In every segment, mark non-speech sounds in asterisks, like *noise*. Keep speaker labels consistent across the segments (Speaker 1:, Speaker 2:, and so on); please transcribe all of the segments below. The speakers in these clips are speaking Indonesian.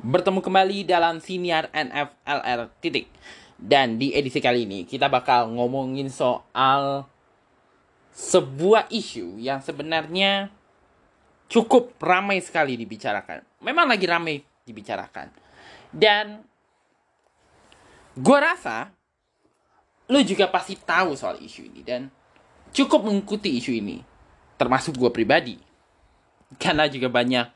Speaker 1: Bertemu kembali dalam siniar NFLR titik. Dan di edisi kali ini kita bakal ngomongin soal sebuah isu yang sebenarnya cukup ramai sekali dibicarakan. Memang lagi ramai dibicarakan. Dan gue rasa lu juga pasti tahu soal isu ini dan cukup mengikuti isu ini. Termasuk gue pribadi. *laughs* Karena juga banyak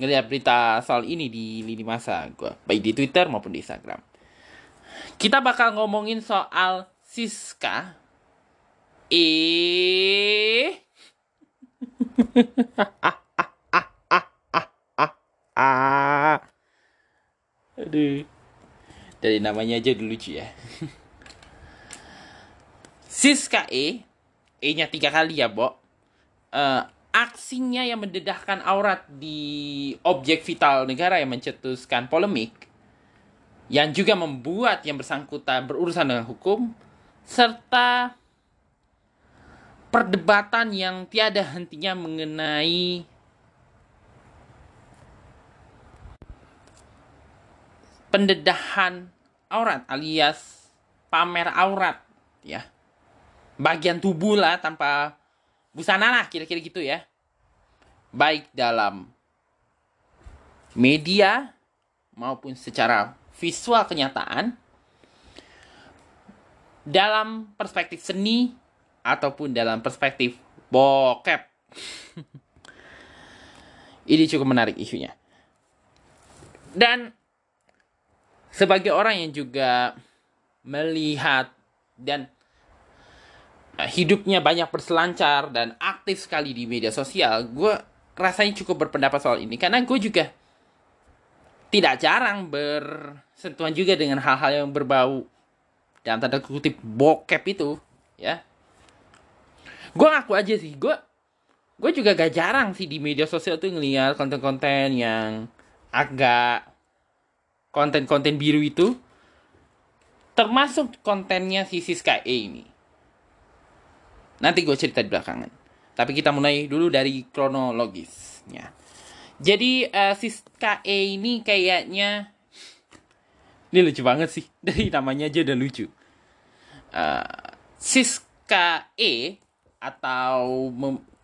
Speaker 1: ngeliat berita soal ini di lini masa gue. Baik di Twitter maupun di Instagram kita bakal ngomongin soal Siska. Eh. *laughs* Aduh. Dari namanya aja dulu lucu ya. Siska E. E-nya tiga kali ya, Bo. Uh, aksinya yang mendedahkan aurat di objek vital negara yang mencetuskan polemik yang juga membuat yang bersangkutan berurusan dengan hukum serta perdebatan yang tiada hentinya mengenai pendedahan aurat alias pamer aurat ya. Bagian tubuh lah tanpa busana lah kira-kira gitu ya baik dalam media maupun secara visual kenyataan dalam perspektif seni ataupun dalam perspektif bokep. *laughs* Ini cukup menarik isunya. Dan sebagai orang yang juga melihat dan hidupnya banyak berselancar dan aktif sekali di media sosial, gue rasanya cukup berpendapat soal ini. Karena gue juga tidak jarang bersentuhan juga dengan hal-hal yang berbau dan tanda kutip bokep itu ya. Gue ngaku aja sih gue gue juga gak jarang sih di media sosial tuh ngeliat konten-konten yang agak konten-konten biru itu termasuk kontennya si Siska E ini nanti gue cerita di belakangan. Tapi kita mulai dulu dari kronologisnya. Jadi uh, Siska E ini kayaknya ini lucu banget sih. *laughs* Dari namanya aja udah lucu. Uh, Siska E atau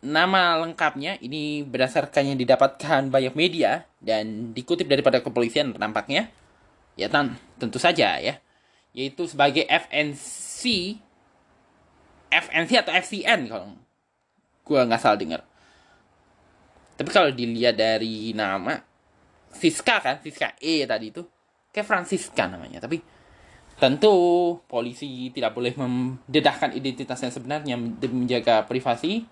Speaker 1: nama lengkapnya ini berdasarkan yang didapatkan banyak media dan dikutip daripada kepolisian nampaknya ya tentu saja ya. Yaitu sebagai FNC FNC atau FCN kalau gue nggak salah dengar tapi kalau dilihat dari nama Siska kan, Siska E tadi itu kayak Francisca namanya. Tapi tentu polisi tidak boleh mendedahkan identitasnya sebenarnya demi menjaga privasi.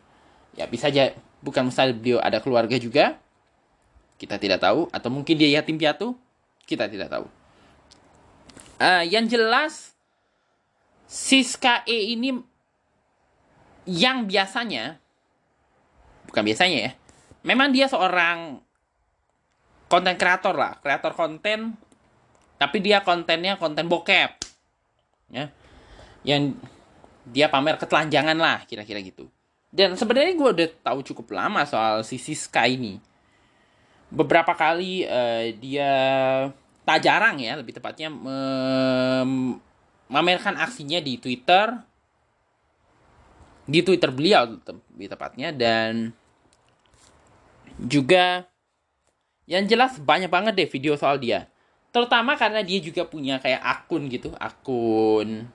Speaker 1: Ya bisa aja bukan mustahil beliau ada keluarga juga. Kita tidak tahu atau mungkin dia yatim piatu. Kita tidak tahu. Uh, yang jelas Siska E ini yang biasanya bukan biasanya ya memang dia seorang konten kreator lah, kreator konten, tapi dia kontennya konten bokep, ya, yang dia pamer ketelanjangan lah, kira-kira gitu. Dan sebenarnya gue udah tahu cukup lama soal si Siska ini. Beberapa kali uh, dia tak jarang ya, lebih tepatnya memamerkan aksinya di Twitter, di Twitter beliau lebih tepatnya dan juga yang jelas banyak banget deh video soal dia. Terutama karena dia juga punya kayak akun gitu, akun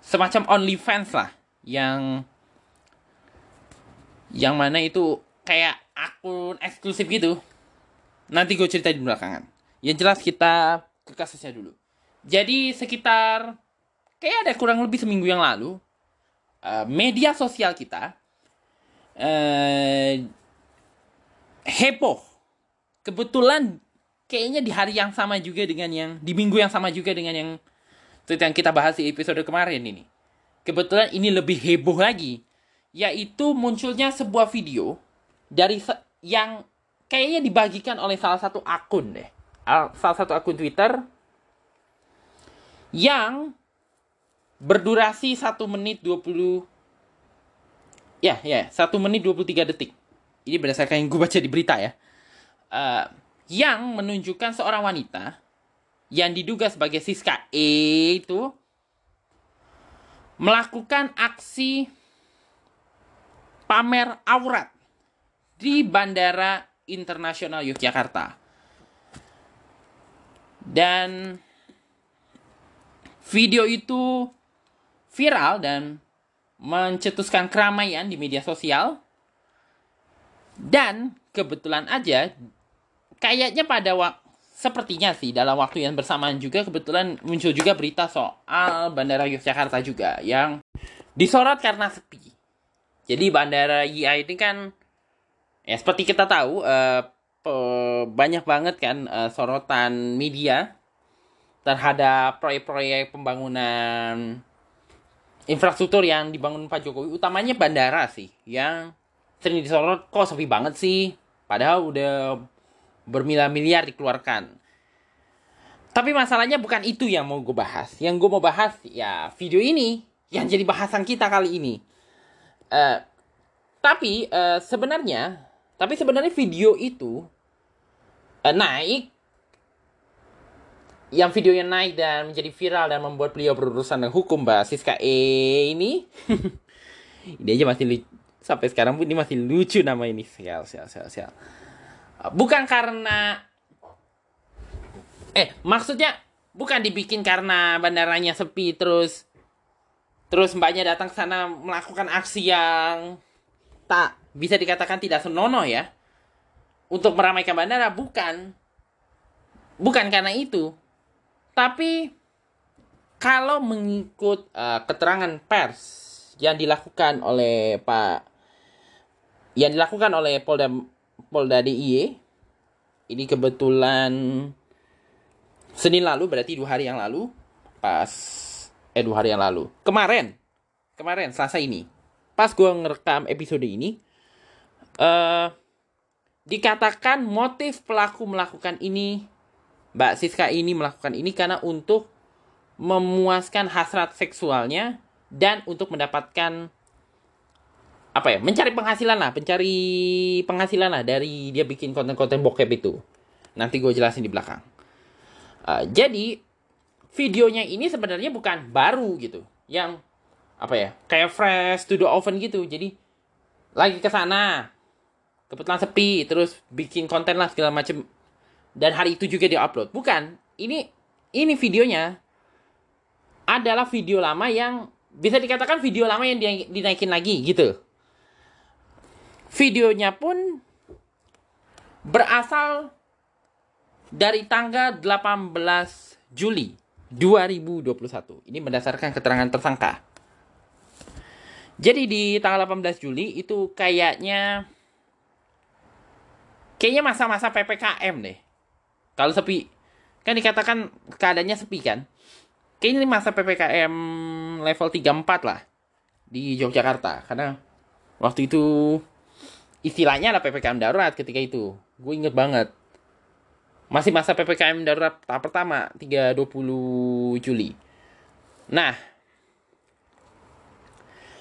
Speaker 1: semacam OnlyFans lah yang yang mana itu kayak akun eksklusif gitu. Nanti gue cerita di belakangan. Yang jelas kita ke kasusnya dulu. Jadi sekitar kayak ada kurang lebih seminggu yang lalu uh, media sosial kita uh, heboh. Kebetulan kayaknya di hari yang sama juga dengan yang di minggu yang sama juga dengan yang yang kita bahas di episode kemarin ini. Kebetulan ini lebih heboh lagi, yaitu munculnya sebuah video dari yang kayaknya dibagikan oleh salah satu akun deh. Salah satu akun Twitter yang berdurasi 1 menit 20 ya ya 1 menit 23 detik ini berdasarkan yang gue baca di berita ya, uh, yang menunjukkan seorang wanita yang diduga sebagai Siska E itu melakukan aksi pamer aurat di Bandara Internasional Yogyakarta. Dan video itu viral dan mencetuskan keramaian di media sosial. Dan kebetulan aja kayaknya pada waktu sepertinya sih dalam waktu yang bersamaan juga kebetulan muncul juga berita soal Bandara Yogyakarta juga yang disorot karena sepi. Jadi Bandara YIA ini kan ya seperti kita tahu uh, banyak banget kan uh, sorotan media terhadap proyek-proyek pembangunan infrastruktur yang dibangun Pak Jokowi utamanya bandara sih yang sering disorot kok sepi banget sih padahal udah bermiliar-miliar dikeluarkan. Tapi masalahnya bukan itu yang mau gue bahas. Yang gue mau bahas ya video ini yang jadi bahasan kita kali ini. Uh, tapi uh, sebenarnya, tapi sebenarnya video itu uh, naik, yang videonya naik dan menjadi viral dan membuat beliau berurusan dengan hukum Mbak Siska. E ini, *laughs* ini aja masih sampai sekarang pun ini masih lucu nama ini. Sial sial sial sial. Bukan karena eh maksudnya bukan dibikin karena bandaranya sepi terus terus mbaknya datang ke sana melakukan aksi yang tak bisa dikatakan tidak senonoh ya. Untuk meramaikan bandara bukan. Bukan karena itu tapi kalau mengikut uh, keterangan pers yang dilakukan oleh Pak yang dilakukan oleh Polda Polda DIY. Ini kebetulan Senin lalu berarti dua hari yang lalu pas eh dua hari yang lalu kemarin kemarin Selasa ini pas gue ngerekam episode ini uh, dikatakan motif pelaku melakukan ini Mbak Siska ini melakukan ini karena untuk memuaskan hasrat seksualnya dan untuk mendapatkan apa ya mencari penghasilan lah mencari penghasilan lah dari dia bikin konten-konten bokep itu. Nanti gue jelasin di belakang. Uh, jadi videonya ini sebenarnya bukan baru gitu yang apa ya kayak fresh to the oven gitu. Jadi lagi ke sana kebetulan sepi terus bikin konten lah segala macem dan hari itu juga diupload bukan ini ini videonya adalah video lama yang bisa dikatakan video lama yang dinaikin lagi gitu Videonya pun berasal dari tanggal 18 Juli 2021. Ini berdasarkan keterangan tersangka. Jadi di tanggal 18 Juli itu kayaknya kayaknya masa-masa PPKM deh. Kalau sepi kan dikatakan keadaannya sepi kan. Kayaknya ini masa PPKM level 34 lah di Yogyakarta karena waktu itu istilahnya lah PPKM darurat ketika itu. Gue inget banget. Masih masa PPKM darurat tahap pertama, 3-20 Juli. Nah,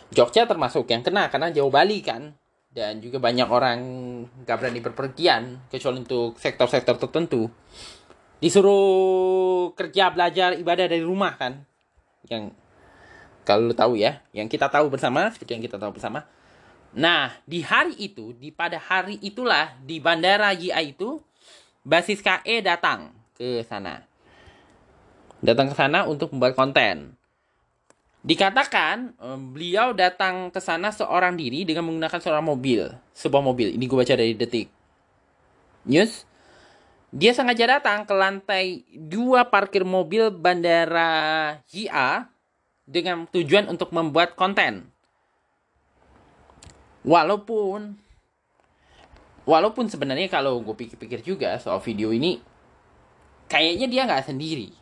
Speaker 1: Jogja termasuk yang kena karena jauh Bali kan. Dan juga banyak orang gak berani berpergian, kecuali untuk sektor-sektor tertentu. Disuruh kerja, belajar, ibadah dari rumah kan. Yang kalau lo tahu ya, yang kita tahu bersama, seperti yang kita tahu bersama, Nah, di hari itu, di pada hari itulah di Bandara JIA itu basis KE datang ke sana. Datang ke sana untuk membuat konten. Dikatakan beliau datang ke sana seorang diri dengan menggunakan seorang mobil, sebuah mobil. Ini gue baca dari detik. News. Dia sengaja datang ke lantai dua parkir mobil Bandara JIA dengan tujuan untuk membuat konten walaupun walaupun sebenarnya kalau gue pikir-pikir juga soal video ini kayaknya dia nggak sendiri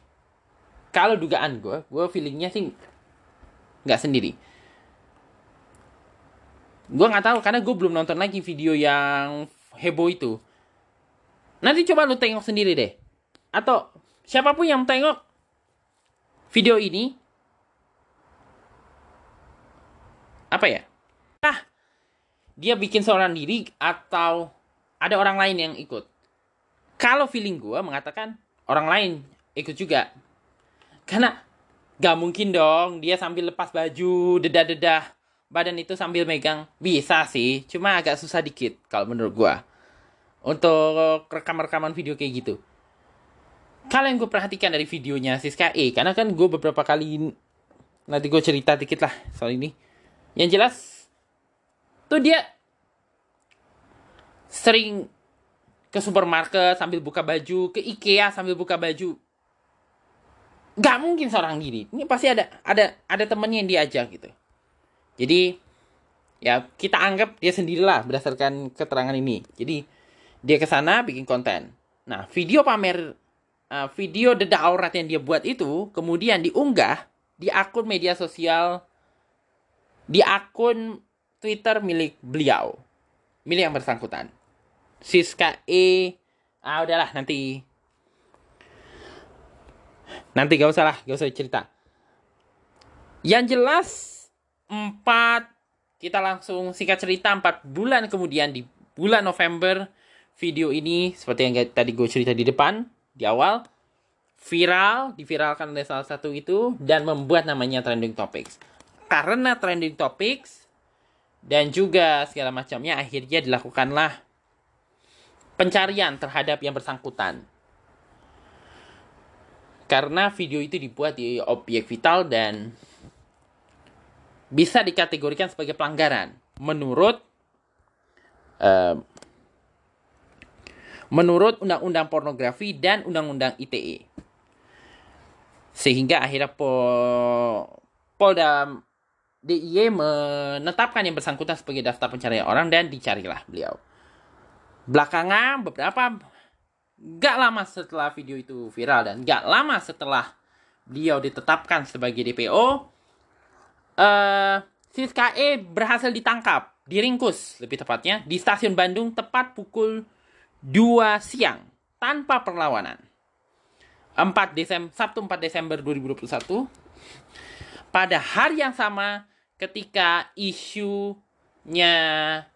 Speaker 1: kalau dugaan gue gue feelingnya sih nggak sendiri. Gue nggak tahu karena gue belum nonton lagi video yang heboh itu. Nanti coba lu tengok sendiri deh. Atau siapa pun yang tengok video ini apa ya? Ah dia bikin seorang diri atau ada orang lain yang ikut. Kalau feeling gue mengatakan orang lain ikut juga. Karena gak mungkin dong dia sambil lepas baju, dedah-dedah badan itu sambil megang. Bisa sih, cuma agak susah dikit kalau menurut gue. Untuk rekam-rekaman video kayak gitu. Kalau yang gue perhatikan dari videonya Siska E, karena kan gue beberapa kali nanti gue cerita dikit lah soal ini. Yang jelas tuh dia sering ke supermarket sambil buka baju, ke IKEA sambil buka baju. Gak mungkin seorang diri. Ini pasti ada ada ada temennya yang diajak gitu. Jadi ya kita anggap dia sendirilah berdasarkan keterangan ini. Jadi dia ke sana bikin konten. Nah, video pamer uh, video dedak aurat yang dia buat itu kemudian diunggah di akun media sosial di akun Twitter milik beliau, milik yang bersangkutan. Siska E, ah udahlah nanti nanti gak usah lah, gak usah cerita. Yang jelas empat kita langsung singkat cerita empat bulan kemudian di bulan November video ini seperti yang tadi gue cerita di depan di awal viral diviralkan oleh salah satu itu dan membuat namanya trending topics karena trending topics dan juga segala macamnya akhirnya dilakukanlah pencarian terhadap yang bersangkutan karena video itu dibuat di objek vital dan bisa dikategorikan sebagai pelanggaran menurut uh, menurut undang-undang pornografi dan undang-undang ITE. Sehingga akhirnya Pol Polda DIY menetapkan yang bersangkutan sebagai daftar pencarian orang dan dicarilah beliau. Belakangan beberapa gak lama setelah video itu viral dan gak lama setelah beliau ditetapkan sebagai DPO, uh, Siska E berhasil ditangkap, diringkus lebih tepatnya, di stasiun Bandung tepat pukul 2 siang tanpa perlawanan. 4 Desember, Sabtu 4 Desember 2021. Pada hari yang sama ketika isunya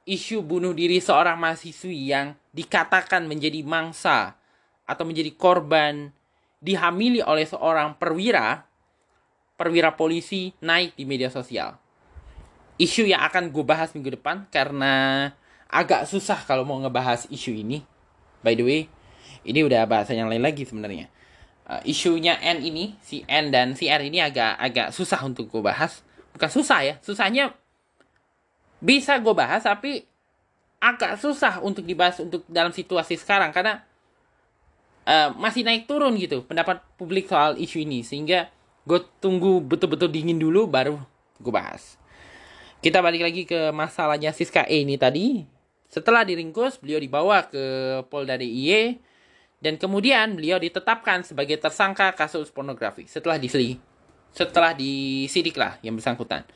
Speaker 1: isu bunuh diri seorang mahasiswi yang dikatakan menjadi mangsa atau menjadi korban dihamili oleh seorang perwira perwira polisi naik di media sosial. Isu yang akan gue bahas minggu depan karena agak susah kalau mau ngebahas isu ini. By the way, ini udah bahasa yang lain lagi sebenarnya. Uh, isunya N ini, si N dan si R ini agak agak susah untuk gue bahas. Bukan susah ya, susahnya bisa gue bahas tapi agak susah untuk dibahas untuk dalam situasi sekarang karena uh, masih naik turun gitu pendapat publik soal isu ini. Sehingga gue tunggu betul-betul dingin dulu baru gue bahas. Kita balik lagi ke masalahnya Siska E ini tadi. Setelah diringkus beliau dibawa ke Polda DIY dan kemudian beliau ditetapkan sebagai tersangka kasus pornografi setelah diseli setelah disidik lah yang bersangkutan.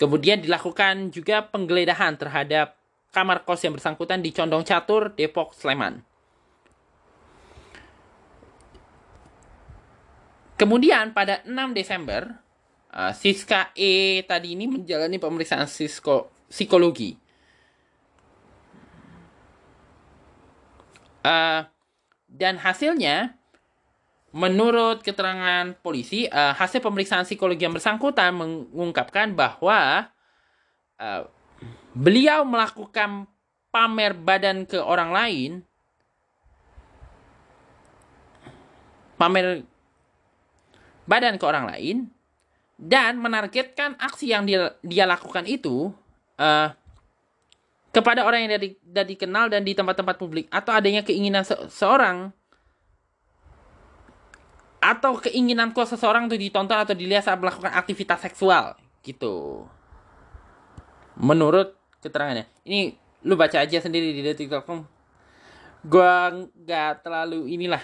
Speaker 1: Kemudian dilakukan juga penggeledahan terhadap kamar kos yang bersangkutan di Condong Catur Depok Sleman Kemudian pada 6 Desember, uh, Siska E tadi ini menjalani pemeriksaan psiko psikologi. Uh, dan hasilnya, menurut keterangan polisi, uh, hasil pemeriksaan psikologi yang bersangkutan mengungkapkan bahwa uh, beliau melakukan pamer badan ke orang lain, pamer badan ke orang lain. Dan menargetkan aksi yang dia, dia lakukan itu uh, kepada orang yang dari, dari dikenal dan di tempat-tempat publik. Atau adanya keinginan se seorang. Atau keinginan kok seseorang itu ditonton atau dilihat saat melakukan aktivitas seksual. Gitu. Menurut keterangannya ini lu baca aja sendiri di detik.com gue nggak terlalu inilah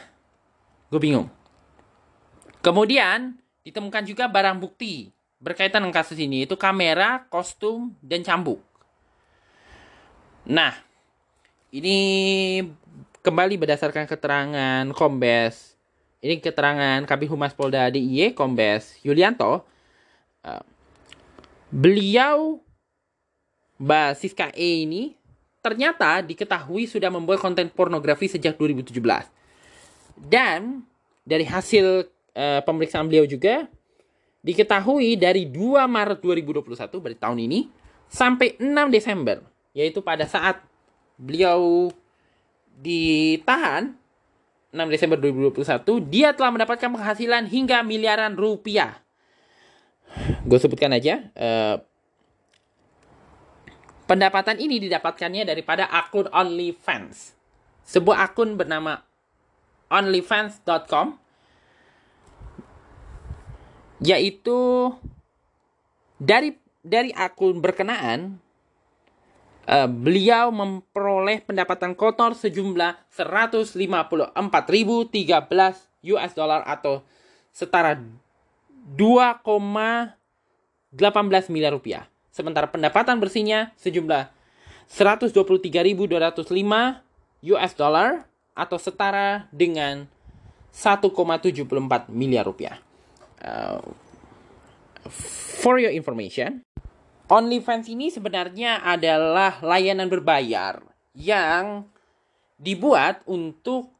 Speaker 1: gue bingung Kemudian ditemukan juga barang bukti berkaitan dengan kasus ini itu kamera, kostum, dan cambuk. Nah, ini kembali berdasarkan keterangan Kombes. Ini keterangan Kabin Humas Polda DIY Kombes Yulianto. Uh, beliau Mbak Siska E ini ternyata diketahui sudah membuat konten pornografi sejak 2017. Dan dari hasil uh, pemeriksaan beliau juga diketahui dari 2 Maret 2021 berarti tahun ini sampai 6 Desember yaitu pada saat beliau ditahan 6 Desember 2021 dia telah mendapatkan penghasilan hingga miliaran rupiah. Gue sebutkan aja uh, pendapatan ini didapatkannya daripada akun OnlyFans. Sebuah akun bernama onlyfans.com yaitu dari dari akun berkenaan uh, beliau memperoleh pendapatan kotor sejumlah 154.013 US dollar atau setara 2,18 miliar rupiah. Sementara pendapatan bersihnya sejumlah 123.205 US dollar atau setara dengan 1,74 miliar rupiah. Uh, for your information, OnlyFans ini sebenarnya adalah layanan berbayar yang dibuat untuk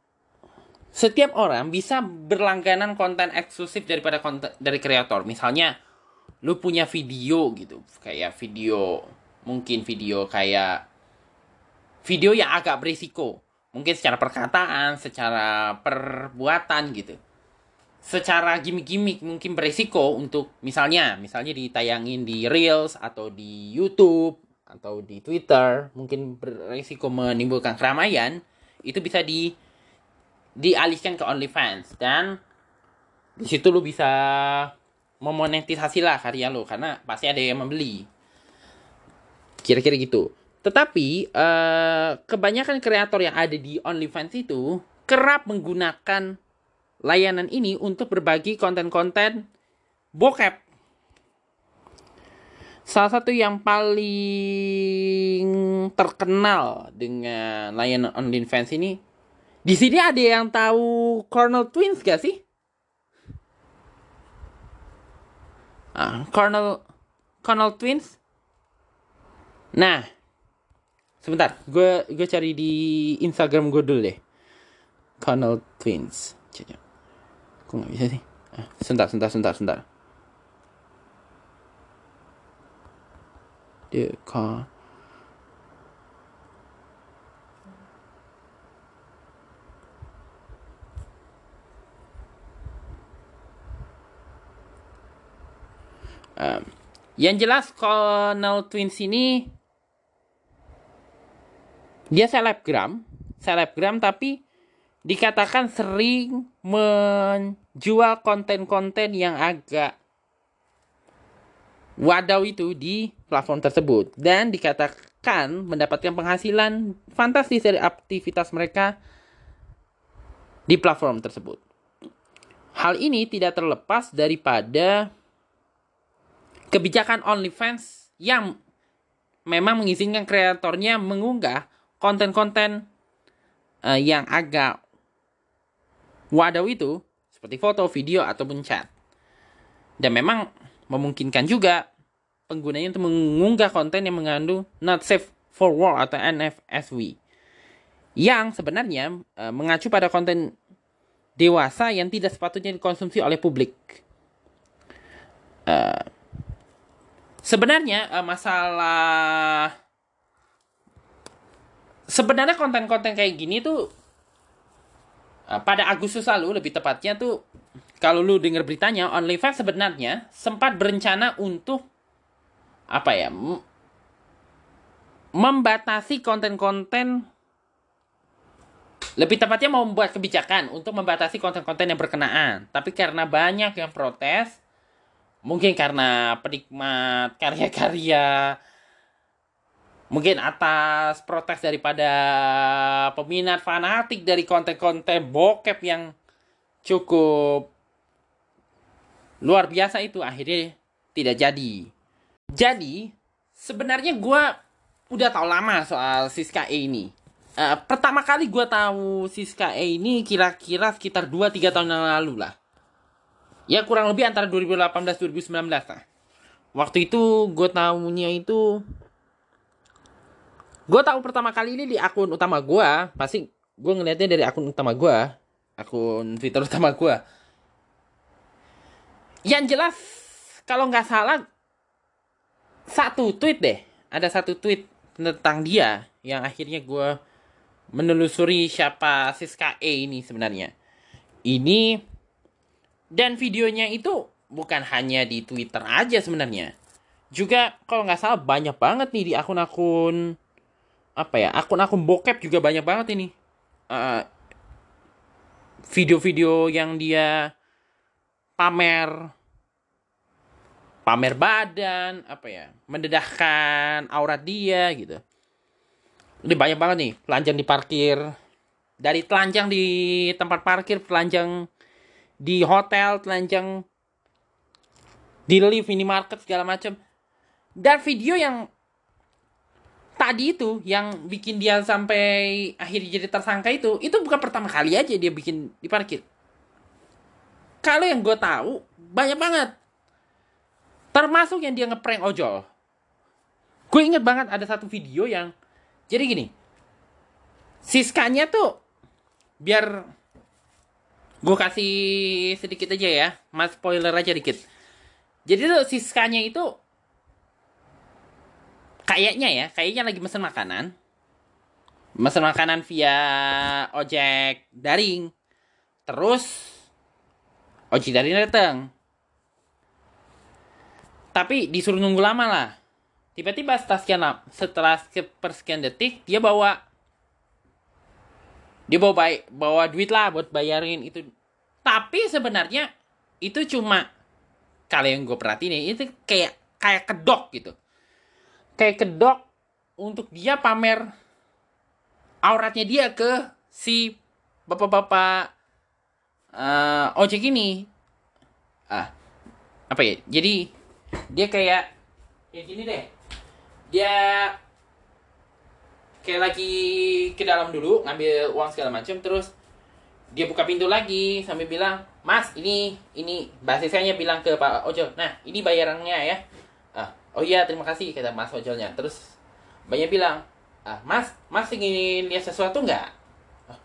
Speaker 1: setiap orang bisa berlangganan konten eksklusif daripada konten dari kreator. Misalnya lu punya video gitu, kayak video mungkin video kayak video yang agak berisiko. Mungkin secara perkataan, secara perbuatan gitu. Secara gimmick-gimmick mungkin beresiko untuk misalnya, misalnya ditayangin di Reels atau di YouTube atau di Twitter, mungkin beresiko menimbulkan keramaian, itu bisa di dialihkan ke OnlyFans. Dan di situ lu bisa memonetisasi lah karya lo karena pasti ada yang membeli. Kira-kira gitu. Tetapi uh, kebanyakan kreator yang ada di OnlyFans itu kerap menggunakan layanan ini untuk berbagi konten-konten bokep. Salah satu yang paling terkenal dengan layanan OnlyFans ini, di sini ada yang tahu Cornell Twins gak sih? Ah, Cornell Cornell Twins. Nah, Sebentar, gue gue cari di Instagram gue dulu deh. Connell Twins. Coba. Kok nggak bisa sih? Ah, sebentar, sebentar, sebentar, sebentar. The car. Um, yang jelas Connell Twins ini dia selebgram, selebgram tapi dikatakan sering menjual konten-konten yang agak wadaw itu di platform tersebut dan dikatakan mendapatkan penghasilan fantastis dari aktivitas mereka di platform tersebut. Hal ini tidak terlepas daripada kebijakan OnlyFans yang memang mengizinkan kreatornya mengunggah konten-konten uh, yang agak wadaw itu seperti foto, video ataupun chat. Dan memang memungkinkan juga penggunanya untuk mengunggah konten yang mengandung not safe for work atau NFSW yang sebenarnya uh, mengacu pada konten dewasa yang tidak sepatutnya dikonsumsi oleh publik. Uh, sebenarnya uh, masalah sebenarnya konten-konten kayak gini tuh uh, pada Agustus lalu lebih tepatnya tuh kalau lu denger beritanya OnlyFans sebenarnya sempat berencana untuk apa ya membatasi konten-konten lebih tepatnya mau membuat kebijakan untuk membatasi konten-konten yang berkenaan. Tapi karena banyak yang protes mungkin karena penikmat karya-karya mungkin atas protes daripada peminat fanatik dari konten-konten bokep yang cukup luar biasa itu akhirnya tidak jadi. Jadi sebenarnya gue udah tau lama soal Siska E ini. Uh, pertama kali gue tahu Siska E ini kira-kira sekitar 2-3 tahun yang lalu lah. Ya kurang lebih antara 2018-2019 lah. Waktu itu gue tahunya itu gue tahu pertama kali ini di akun utama gue pasti gue ngeliatnya dari akun utama gue akun twitter utama gue yang jelas kalau nggak salah satu tweet deh. Ada satu tweet tentang dia yang akhirnya gue menelusuri siapa Siska E ini sebenarnya. Ini dan videonya itu bukan hanya di Twitter aja sebenarnya. Juga kalau nggak salah banyak banget nih di akun-akun apa ya akun-akun bokep juga banyak banget ini. Video video-video yang dia pamer pamer badan apa ya mendedahkan aurat dia gitu. Ini banyak banget nih telanjang di parkir. Dari telanjang di tempat parkir telanjang di hotel telanjang di lift minimarket segala macam dan video yang tadi itu yang bikin dia sampai akhirnya jadi tersangka itu itu bukan pertama kali aja dia bikin di parkir. Kalau yang gue tahu banyak banget. Termasuk yang dia ngeprank ojol. Gue inget banget ada satu video yang jadi gini. Siskanya tuh biar gue kasih sedikit aja ya mas spoiler aja dikit jadi tuh siskanya itu kayaknya ya, kayaknya lagi mesen makanan. Mesen makanan via ojek daring. Terus ojek daring datang. Tapi disuruh nunggu lama lah. Tiba-tiba setelah setelah persekian detik dia bawa dia bawa baik bawa duit lah buat bayarin itu. Tapi sebenarnya itu cuma kalau yang gue perhatiin itu kayak kayak kedok gitu. Kayak kedok untuk dia pamer auratnya dia ke si bapak-bapak uh, ojek ini. Ah apa ya? Jadi dia kayak kayak gini deh. Dia kayak lagi ke dalam dulu ngambil uang segala macam terus dia buka pintu lagi sambil bilang mas ini ini basisnya bilang ke pak ojol nah ini bayarannya ya. Oh iya terima kasih kata mas ojolnya. Terus banyak bilang ah mas mas ingin lihat sesuatu nggak? Ah,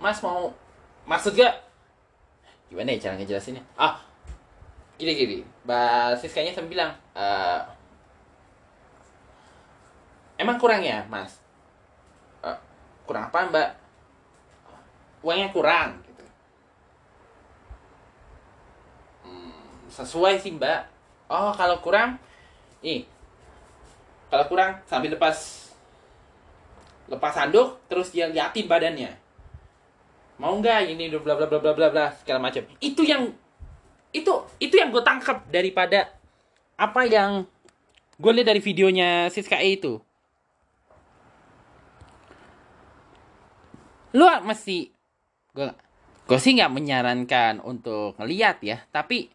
Speaker 1: mas mau maksud gak? Gimana ya cara ngejelasinnya ah gini gini. Basis kayaknya saya bilang uh, emang kurang ya mas? Uh, kurang apa mbak? Uangnya kurang gitu. Hmm, sesuai sih mbak. Oh kalau kurang nih. Kalau kurang sambil lepas lepas handuk terus dia liatin badannya. Mau nggak ini bla bla bla bla bla bla segala macam. Itu yang itu itu yang gue tangkap daripada apa yang gue lihat dari videonya Siska E itu lu mesti gue gue sih nggak menyarankan untuk ngeliat ya tapi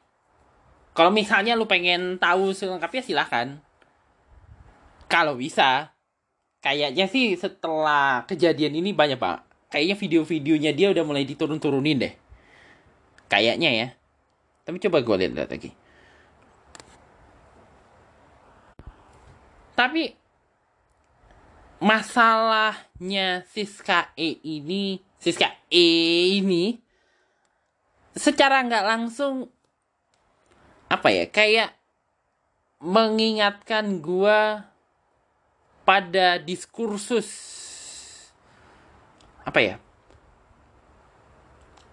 Speaker 1: kalau misalnya lu pengen tahu selengkapnya silahkan. Kalau bisa. Kayaknya sih setelah kejadian ini banyak pak. Kayaknya video-videonya dia udah mulai diturun-turunin deh. Kayaknya ya. Tapi coba gue lihat lagi. Tapi masalahnya Siska E ini, Siska E ini secara nggak langsung apa ya kayak mengingatkan gua pada diskursus apa ya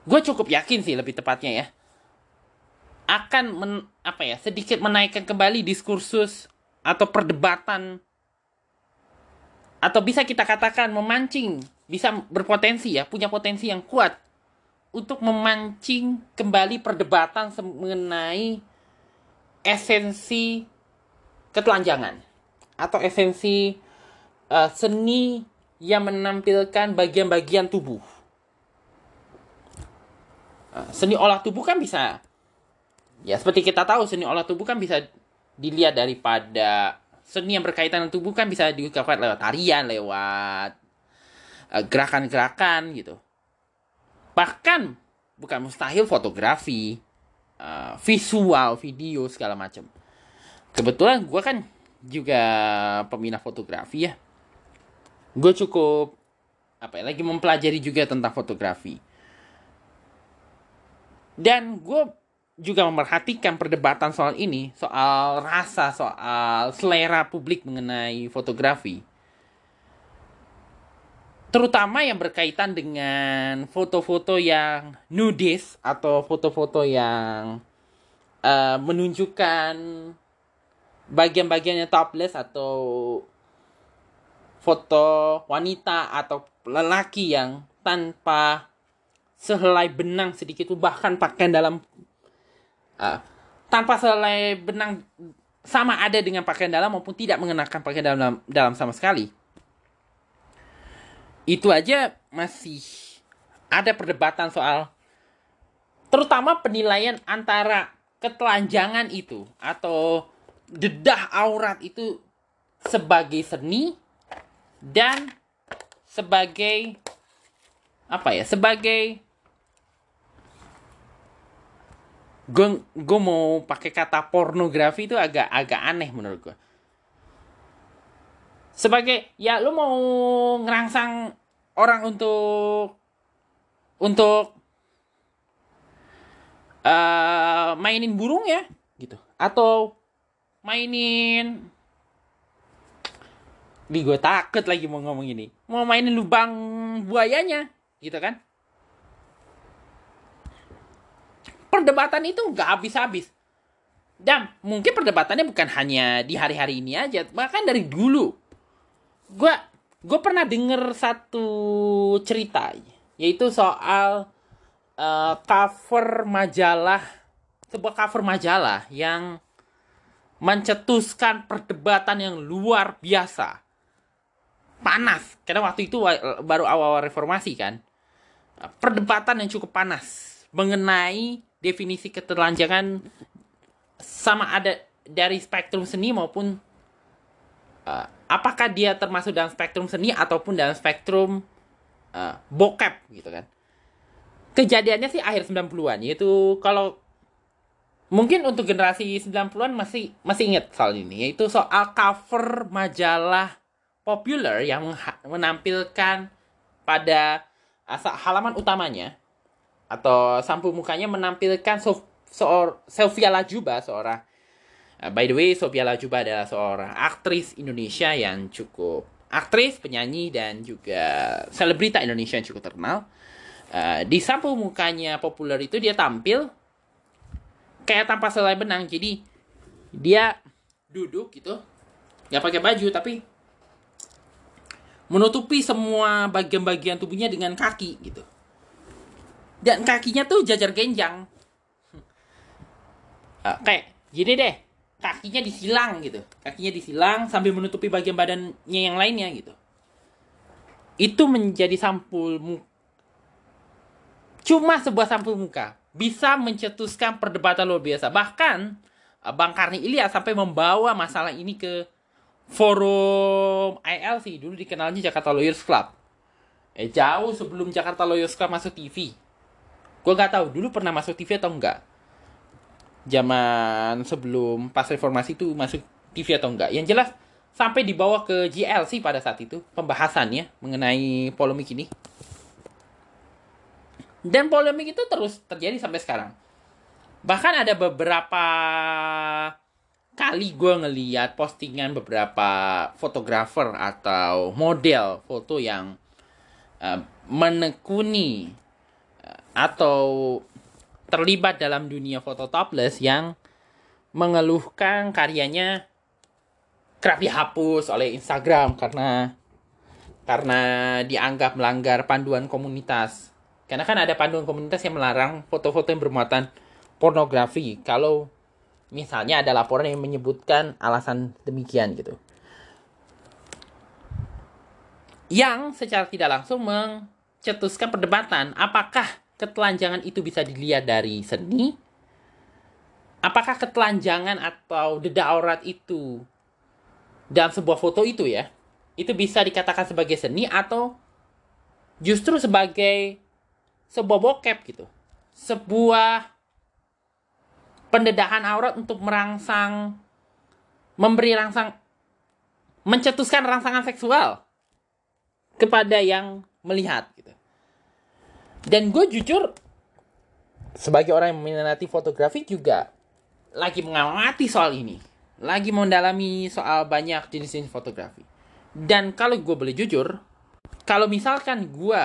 Speaker 1: gue cukup yakin sih lebih tepatnya ya akan men, apa ya sedikit menaikkan kembali diskursus atau perdebatan atau bisa kita katakan memancing bisa berpotensi ya punya potensi yang kuat untuk memancing kembali perdebatan mengenai esensi ketelanjangan atau esensi uh, seni yang menampilkan bagian-bagian tubuh. Uh, seni olah tubuh kan bisa, ya seperti kita tahu seni olah tubuh kan bisa dilihat daripada seni yang berkaitan dengan tubuh kan bisa diungkapkan lewat tarian, lewat uh, gerakan-gerakan gitu. Bahkan bukan mustahil fotografi, uh, visual, video segala macam. Kebetulan gue kan juga peminat fotografi ya. Gue cukup apa ya lagi mempelajari juga tentang fotografi. Dan gue juga memperhatikan perdebatan soal ini, soal rasa, soal selera publik mengenai fotografi. Terutama yang berkaitan dengan foto-foto yang nudis atau foto-foto yang uh, menunjukkan bagian-bagiannya topless atau foto wanita atau lelaki yang tanpa sehelai benang sedikit bahkan pakaian dalam uh, tanpa sehelai benang sama ada dengan pakaian dalam maupun tidak mengenakan pakaian dalam dalam sama sekali. Itu aja masih ada perdebatan soal terutama penilaian antara ketelanjangan itu atau dedah aurat itu sebagai seni dan sebagai apa ya sebagai gue mau pakai kata pornografi itu agak agak aneh menurut gue sebagai ya lu mau ngerangsang orang untuk untuk uh, mainin burung ya gitu. Atau mainin di gue takut lagi mau ngomong ini. Mau mainin lubang buayanya gitu kan perdebatan itu nggak habis-habis. Dan mungkin perdebatannya bukan hanya di hari-hari ini aja bahkan dari dulu. Gue gue pernah denger satu cerita yaitu soal uh, cover majalah sebuah cover majalah yang mencetuskan perdebatan yang luar biasa. Panas. Karena waktu itu baru awal-awal reformasi kan. Perdebatan yang cukup panas mengenai definisi keterlanjangan sama ada dari spektrum seni maupun uh, apakah dia termasuk dalam spektrum seni ataupun dalam spektrum uh, bokep gitu kan. Kejadiannya sih akhir 90-an yaitu kalau mungkin untuk generasi 90-an masih masih ingat soal ini yaitu soal cover majalah populer yang menampilkan pada halaman utamanya atau sampul mukanya menampilkan so, so, Sofia Lajuba seorang Uh, by the way, Sophia Lajuba adalah seorang aktris Indonesia yang cukup aktris, penyanyi, dan juga selebrita Indonesia yang cukup terkenal. Uh, di sampul mukanya populer itu dia tampil kayak tanpa selai benang. Jadi dia duduk gitu, nggak pakai baju tapi menutupi semua bagian-bagian tubuhnya dengan kaki gitu. Dan kakinya tuh jajar genjang. Uh, kayak gini deh. Kakinya disilang gitu. Kakinya disilang sambil menutupi bagian badannya yang lainnya gitu. Itu menjadi sampul muka cuma sebuah sampul muka. Bisa mencetuskan perdebatan luar biasa. Bahkan Bang Karni Ilyas sampai membawa masalah ini ke forum ILC dulu dikenalnya Jakarta Lawyers Club. Eh jauh sebelum Jakarta Lawyers Club masuk TV gue nggak tahu dulu pernah masuk TV atau enggak zaman sebelum pas reformasi itu masuk TV atau enggak. Yang jelas sampai dibawa ke GLC pada saat itu pembahasannya mengenai polemik ini. Dan polemik itu terus terjadi sampai sekarang. Bahkan ada beberapa kali gue ngeliat postingan beberapa fotografer atau model foto yang uh, menekuni atau terlibat dalam dunia foto topless yang mengeluhkan karyanya kerap dihapus oleh Instagram karena karena dianggap melanggar panduan komunitas. Karena kan ada panduan komunitas yang melarang foto-foto yang bermuatan pornografi kalau misalnya ada laporan yang menyebutkan alasan demikian gitu. Yang secara tidak langsung mencetuskan perdebatan apakah ketelanjangan itu bisa dilihat dari seni? Apakah ketelanjangan atau dedak aurat itu dalam sebuah foto itu ya, itu bisa dikatakan sebagai seni atau justru sebagai sebuah bokep gitu. Sebuah pendedahan aurat untuk merangsang memberi rangsang mencetuskan rangsangan seksual kepada yang melihat. Dan gue jujur sebagai orang yang meminati fotografi juga lagi mengamati soal ini, lagi mendalami soal banyak jenis-jenis fotografi. Dan kalau gue boleh jujur, kalau misalkan gue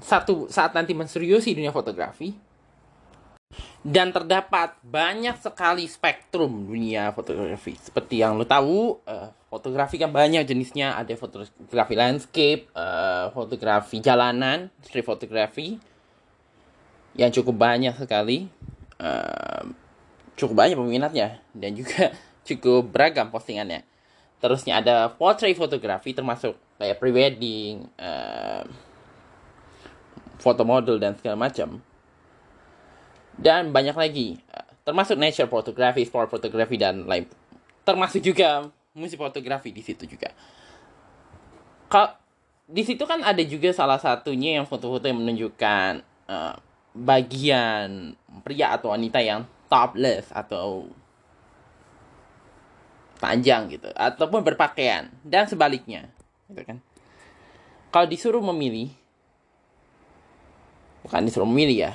Speaker 1: satu saat nanti menseriusi dunia fotografi, dan terdapat banyak sekali spektrum dunia fotografi. Seperti yang lo tahu, uh, fotografi kan banyak jenisnya. Ada fotografi landscape, uh, fotografi jalanan, street fotografi, yang cukup banyak sekali. Uh, cukup banyak peminatnya dan juga *laughs* cukup beragam postingannya. Terusnya ada portrait fotografi termasuk kayak prewedding, uh, foto model dan segala macam. Dan banyak lagi, termasuk nature photography, sport photography dan lain. Termasuk juga musik fotografi di situ juga. Kalau di situ kan ada juga salah satunya yang foto-foto yang menunjukkan uh, bagian pria atau wanita yang topless atau panjang gitu ataupun berpakaian dan sebaliknya gitu kan kalau disuruh memilih bukan disuruh memilih ya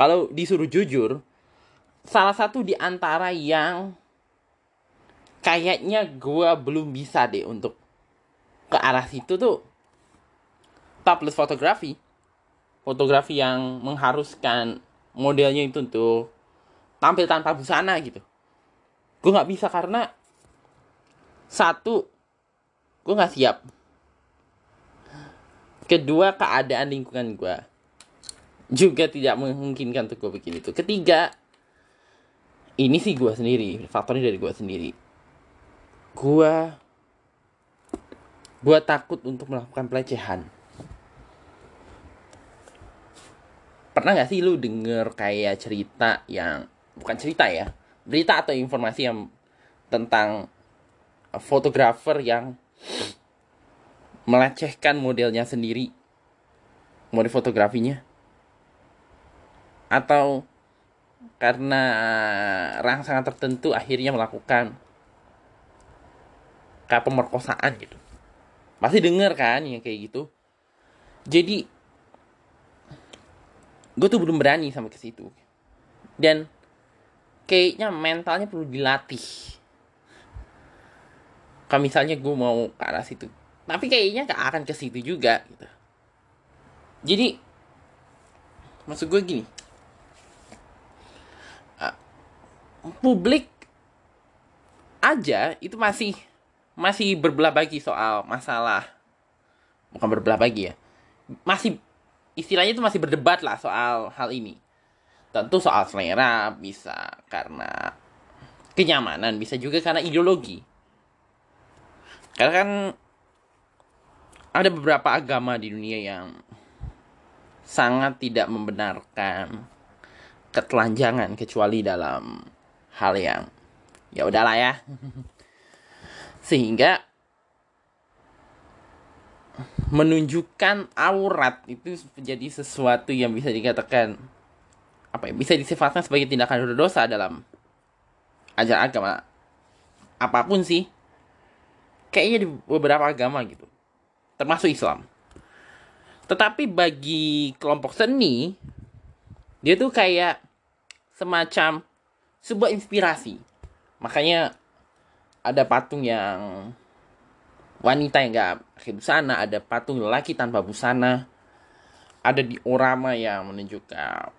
Speaker 1: kalau disuruh jujur salah satu di antara yang kayaknya gue belum bisa deh untuk ke arah situ tuh topless fotografi. Fotografi yang mengharuskan modelnya itu untuk tampil tanpa busana gitu. Gue nggak bisa karena satu gue nggak siap. Kedua keadaan lingkungan gue juga tidak memungkinkan untuk gue bikin itu. Ketiga ini sih gue sendiri. Faktornya dari gue sendiri. Gue gue takut untuk melakukan pelecehan. Pernah gak sih lu denger kayak cerita yang bukan cerita ya berita atau informasi yang tentang fotografer yang melecehkan modelnya sendiri model fotografinya atau karena rangsangan tertentu akhirnya melakukan kayak pemerkosaan gitu. Pasti denger kan yang kayak gitu. Jadi gue tuh belum berani sampai ke situ. Dan kayaknya mentalnya perlu dilatih. Kalau misalnya gue mau ke arah situ. Tapi kayaknya gak akan ke situ juga gitu. Jadi maksud gue gini uh, publik aja itu masih masih berbelah bagi soal masalah. Bukan berbelah bagi ya. Masih istilahnya itu masih berdebat lah soal hal ini. Tentu soal selera bisa karena kenyamanan, bisa juga karena ideologi. Karena kan ada beberapa agama di dunia yang sangat tidak membenarkan ketelanjangan kecuali dalam hal yang ya udahlah ya. Sehingga menunjukkan aurat itu menjadi sesuatu yang bisa dikatakan apa ya, bisa disifatkan sebagai tindakan dosa dalam ajaran agama apa pun sih kayaknya di beberapa agama gitu termasuk Islam tetapi bagi kelompok seni dia tuh kayak semacam sebuah inspirasi. Makanya ada patung yang wanita yang gak pakai busana ada patung lelaki tanpa busana ada diorama yang menunjukkan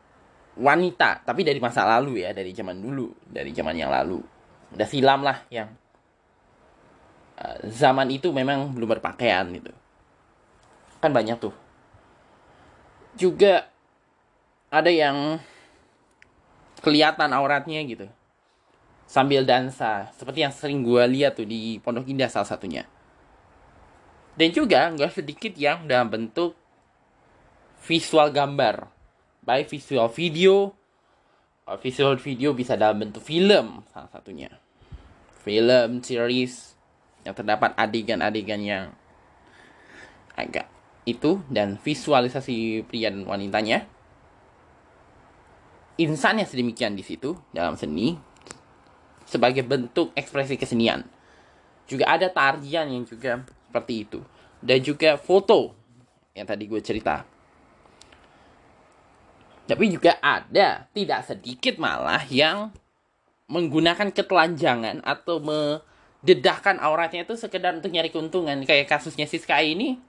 Speaker 1: wanita tapi dari masa lalu ya dari zaman dulu dari zaman yang lalu. Udah silam lah yang uh, zaman itu memang belum berpakaian gitu. Kan banyak tuh. Juga ada yang kelihatan auratnya gitu. Sambil dansa seperti yang sering gue lihat tuh di Pondok Indah salah satunya. Dan juga nggak sedikit yang dalam bentuk visual gambar. Baik visual video visual video bisa dalam bentuk film salah satunya. Film series yang terdapat adegan-adegan yang agak itu dan visualisasi pria dan wanitanya insannya sedemikian di situ dalam seni sebagai bentuk ekspresi kesenian. Juga ada tarian yang juga seperti itu. Dan juga foto yang tadi gue cerita. Tapi juga ada tidak sedikit malah yang menggunakan ketelanjangan atau mendedahkan auratnya itu sekedar untuk nyari keuntungan. Kayak kasusnya Siska ini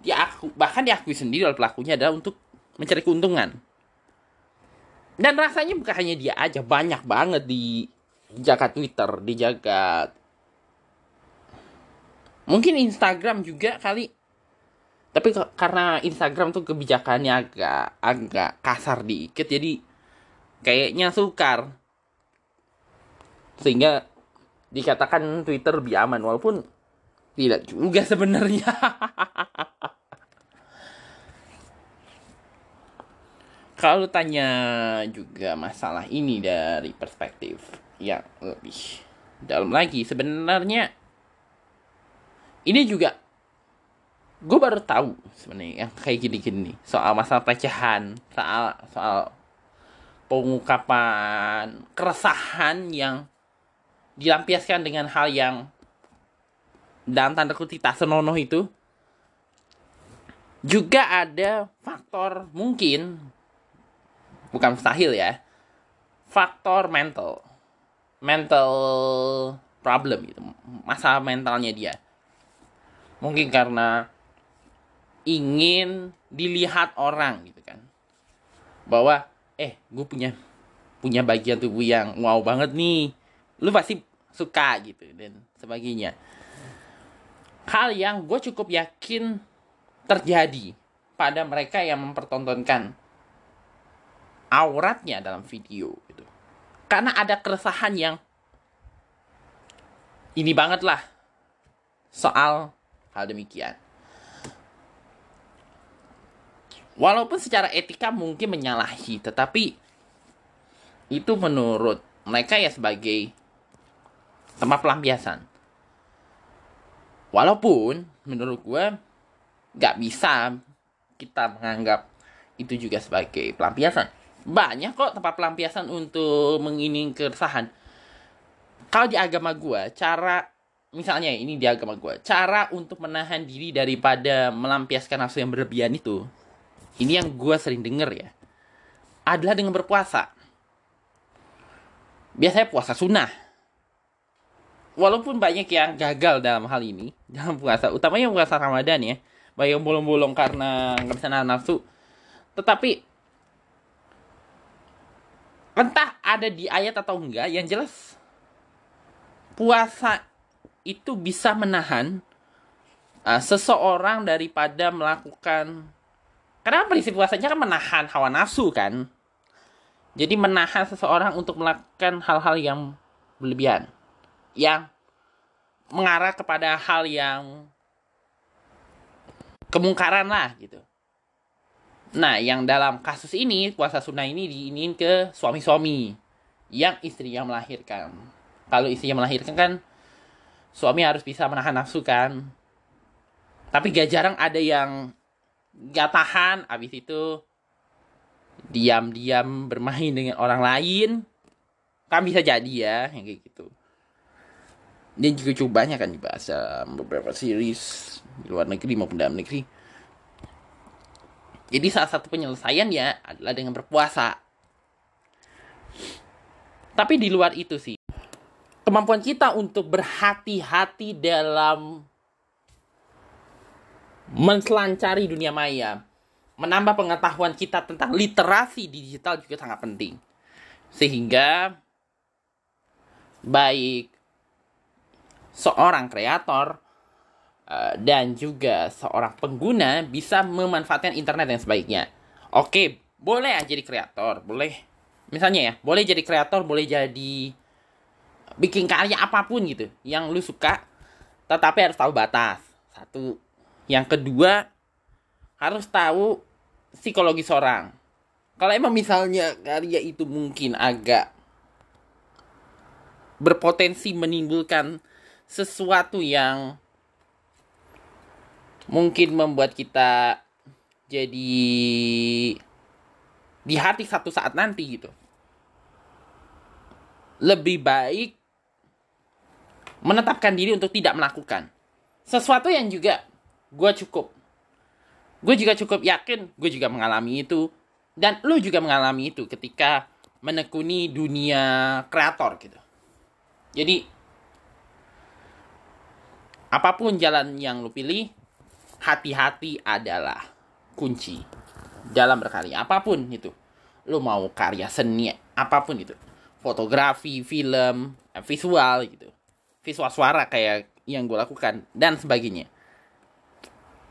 Speaker 1: dia aku bahkan diakui sendiri oleh pelakunya adalah untuk mencari keuntungan dan rasanya bukan hanya dia aja banyak banget di jaga Twitter di jaga mungkin Instagram juga kali. Tapi karena Instagram tuh kebijakannya agak agak kasar dikit jadi kayaknya sukar. Sehingga dikatakan Twitter lebih aman walaupun tidak juga *laughs* sebenarnya kalau tanya juga masalah ini dari perspektif yang lebih dalam lagi sebenarnya ini juga gue baru tahu sebenarnya yang kayak gini-gini soal masalah pelecehan soal soal pengungkapan keresahan yang dilampiaskan dengan hal yang dalam tanda kutip tak senonoh itu. Juga ada faktor mungkin bukan mustahil ya. Faktor mental. Mental problem gitu. Masalah mentalnya dia. Mungkin karena ingin dilihat orang gitu kan. Bahwa eh gue punya punya bagian tubuh yang wow banget nih. Lu pasti suka gitu dan sebagainya. Hal yang gue cukup yakin terjadi pada mereka yang mempertontonkan auratnya dalam video gitu karena ada keresahan yang ini banget lah soal hal demikian Walaupun secara etika mungkin menyalahi, tetapi itu menurut mereka ya sebagai tempat pelampiasan. Walaupun menurut gue nggak bisa kita menganggap itu juga sebagai pelampiasan. Banyak kok tempat pelampiasan untuk mengining keresahan. Kalau di agama gue, cara misalnya ini di agama gue, cara untuk menahan diri daripada melampiaskan nafsu yang berlebihan itu ini yang gue sering denger ya, adalah dengan berpuasa. Biasanya puasa sunnah. Walaupun banyak yang gagal dalam hal ini, *laughs* dalam puasa, utamanya puasa Ramadan ya, banyak bolong-bolong karena nggak bisa nafsu. Tetapi entah ada di ayat atau enggak, yang jelas puasa itu bisa menahan uh, seseorang daripada melakukan karena prinsip puasanya kan menahan hawa nafsu kan. Jadi menahan seseorang untuk melakukan hal-hal yang berlebihan. Yang mengarah kepada hal yang kemungkaran lah gitu. Nah, yang dalam kasus ini, puasa sunnah ini diinin ke suami-suami. Yang istrinya melahirkan. Kalau istrinya melahirkan kan, suami harus bisa menahan nafsu kan. Tapi gak jarang ada yang gak tahan. Abis itu diam-diam bermain dengan orang lain. Kan bisa jadi ya kayak gitu. Dan juga cukup banyak kan dibahas beberapa series di luar negeri maupun dalam negeri jadi salah satu penyelesaian ya adalah dengan berpuasa tapi di luar itu sih kemampuan kita untuk berhati-hati dalam menselancari dunia maya, menambah pengetahuan kita tentang literasi digital juga sangat penting. Sehingga baik seorang kreator dan juga seorang pengguna bisa memanfaatkan internet yang sebaiknya. Oke, boleh aja jadi kreator, boleh. Misalnya ya, boleh jadi kreator, boleh jadi bikin karya apa pun gitu yang lu suka, tetapi harus tahu batas. Satu, yang kedua, harus tahu psikologi seorang. Kalau emang misalnya karya itu mungkin agak berpotensi menimbulkan sesuatu yang mungkin membuat kita jadi di hati satu saat nanti gitu. Lebih baik menetapkan diri untuk tidak melakukan. Sesuatu yang juga gue cukup gue juga cukup yakin gue juga mengalami itu. Dan lu juga mengalami itu ketika menekuni dunia kreator gitu. Jadi apa pun jalan yang lu pilih hati-hati adalah kunci dalam berkarya. Apa pun itu. Lu mau karya seni apa pun itu. Fotografi film visual gitu. Visual suara kayak yang gue lakukan dan sebagainya.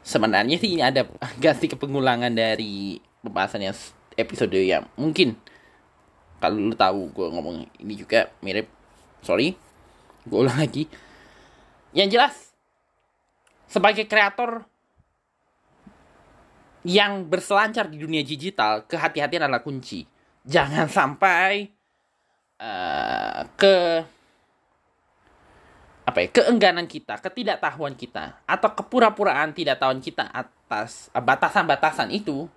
Speaker 1: Sebenarnya sih ini ada *laughs* ganti kepengulangan dari pembahasan yang episode yang mungkin kalau lu tahu gue ngomong ini juga mirip. Sorry gue ulang lagi. Yang jelas sebagai kreator yang berselancar di dunia digital kehati-hatian adalah kunci jangan *laughs* sampai uh, ke apa ya keengganan kita, ketidaktahuan kita atau kepura-puraan tidak tahuan kita atas eh, batasan-batasan itu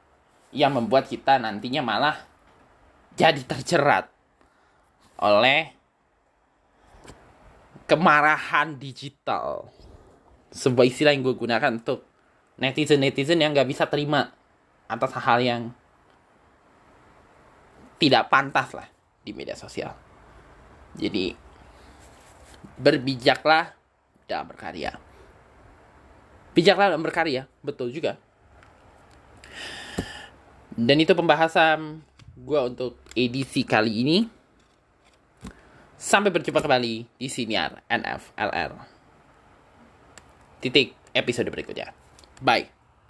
Speaker 1: yang membuat kita nantinya malah jadi terjerat oleh kemarahan digital. Sebuah istilah yang gue gunakan untuk netizen-netizen yang gak bisa terima atas hal yang tidak pantas lah di media sosial. Jadi berbijaklah dalam berkarya. Bijaklah dalam berkarya, betul juga. Dan itu pembahasan gue untuk edisi kali ini. Sampai berjumpa kembali di siniar NFLR. Titik episode berikutnya. Bye.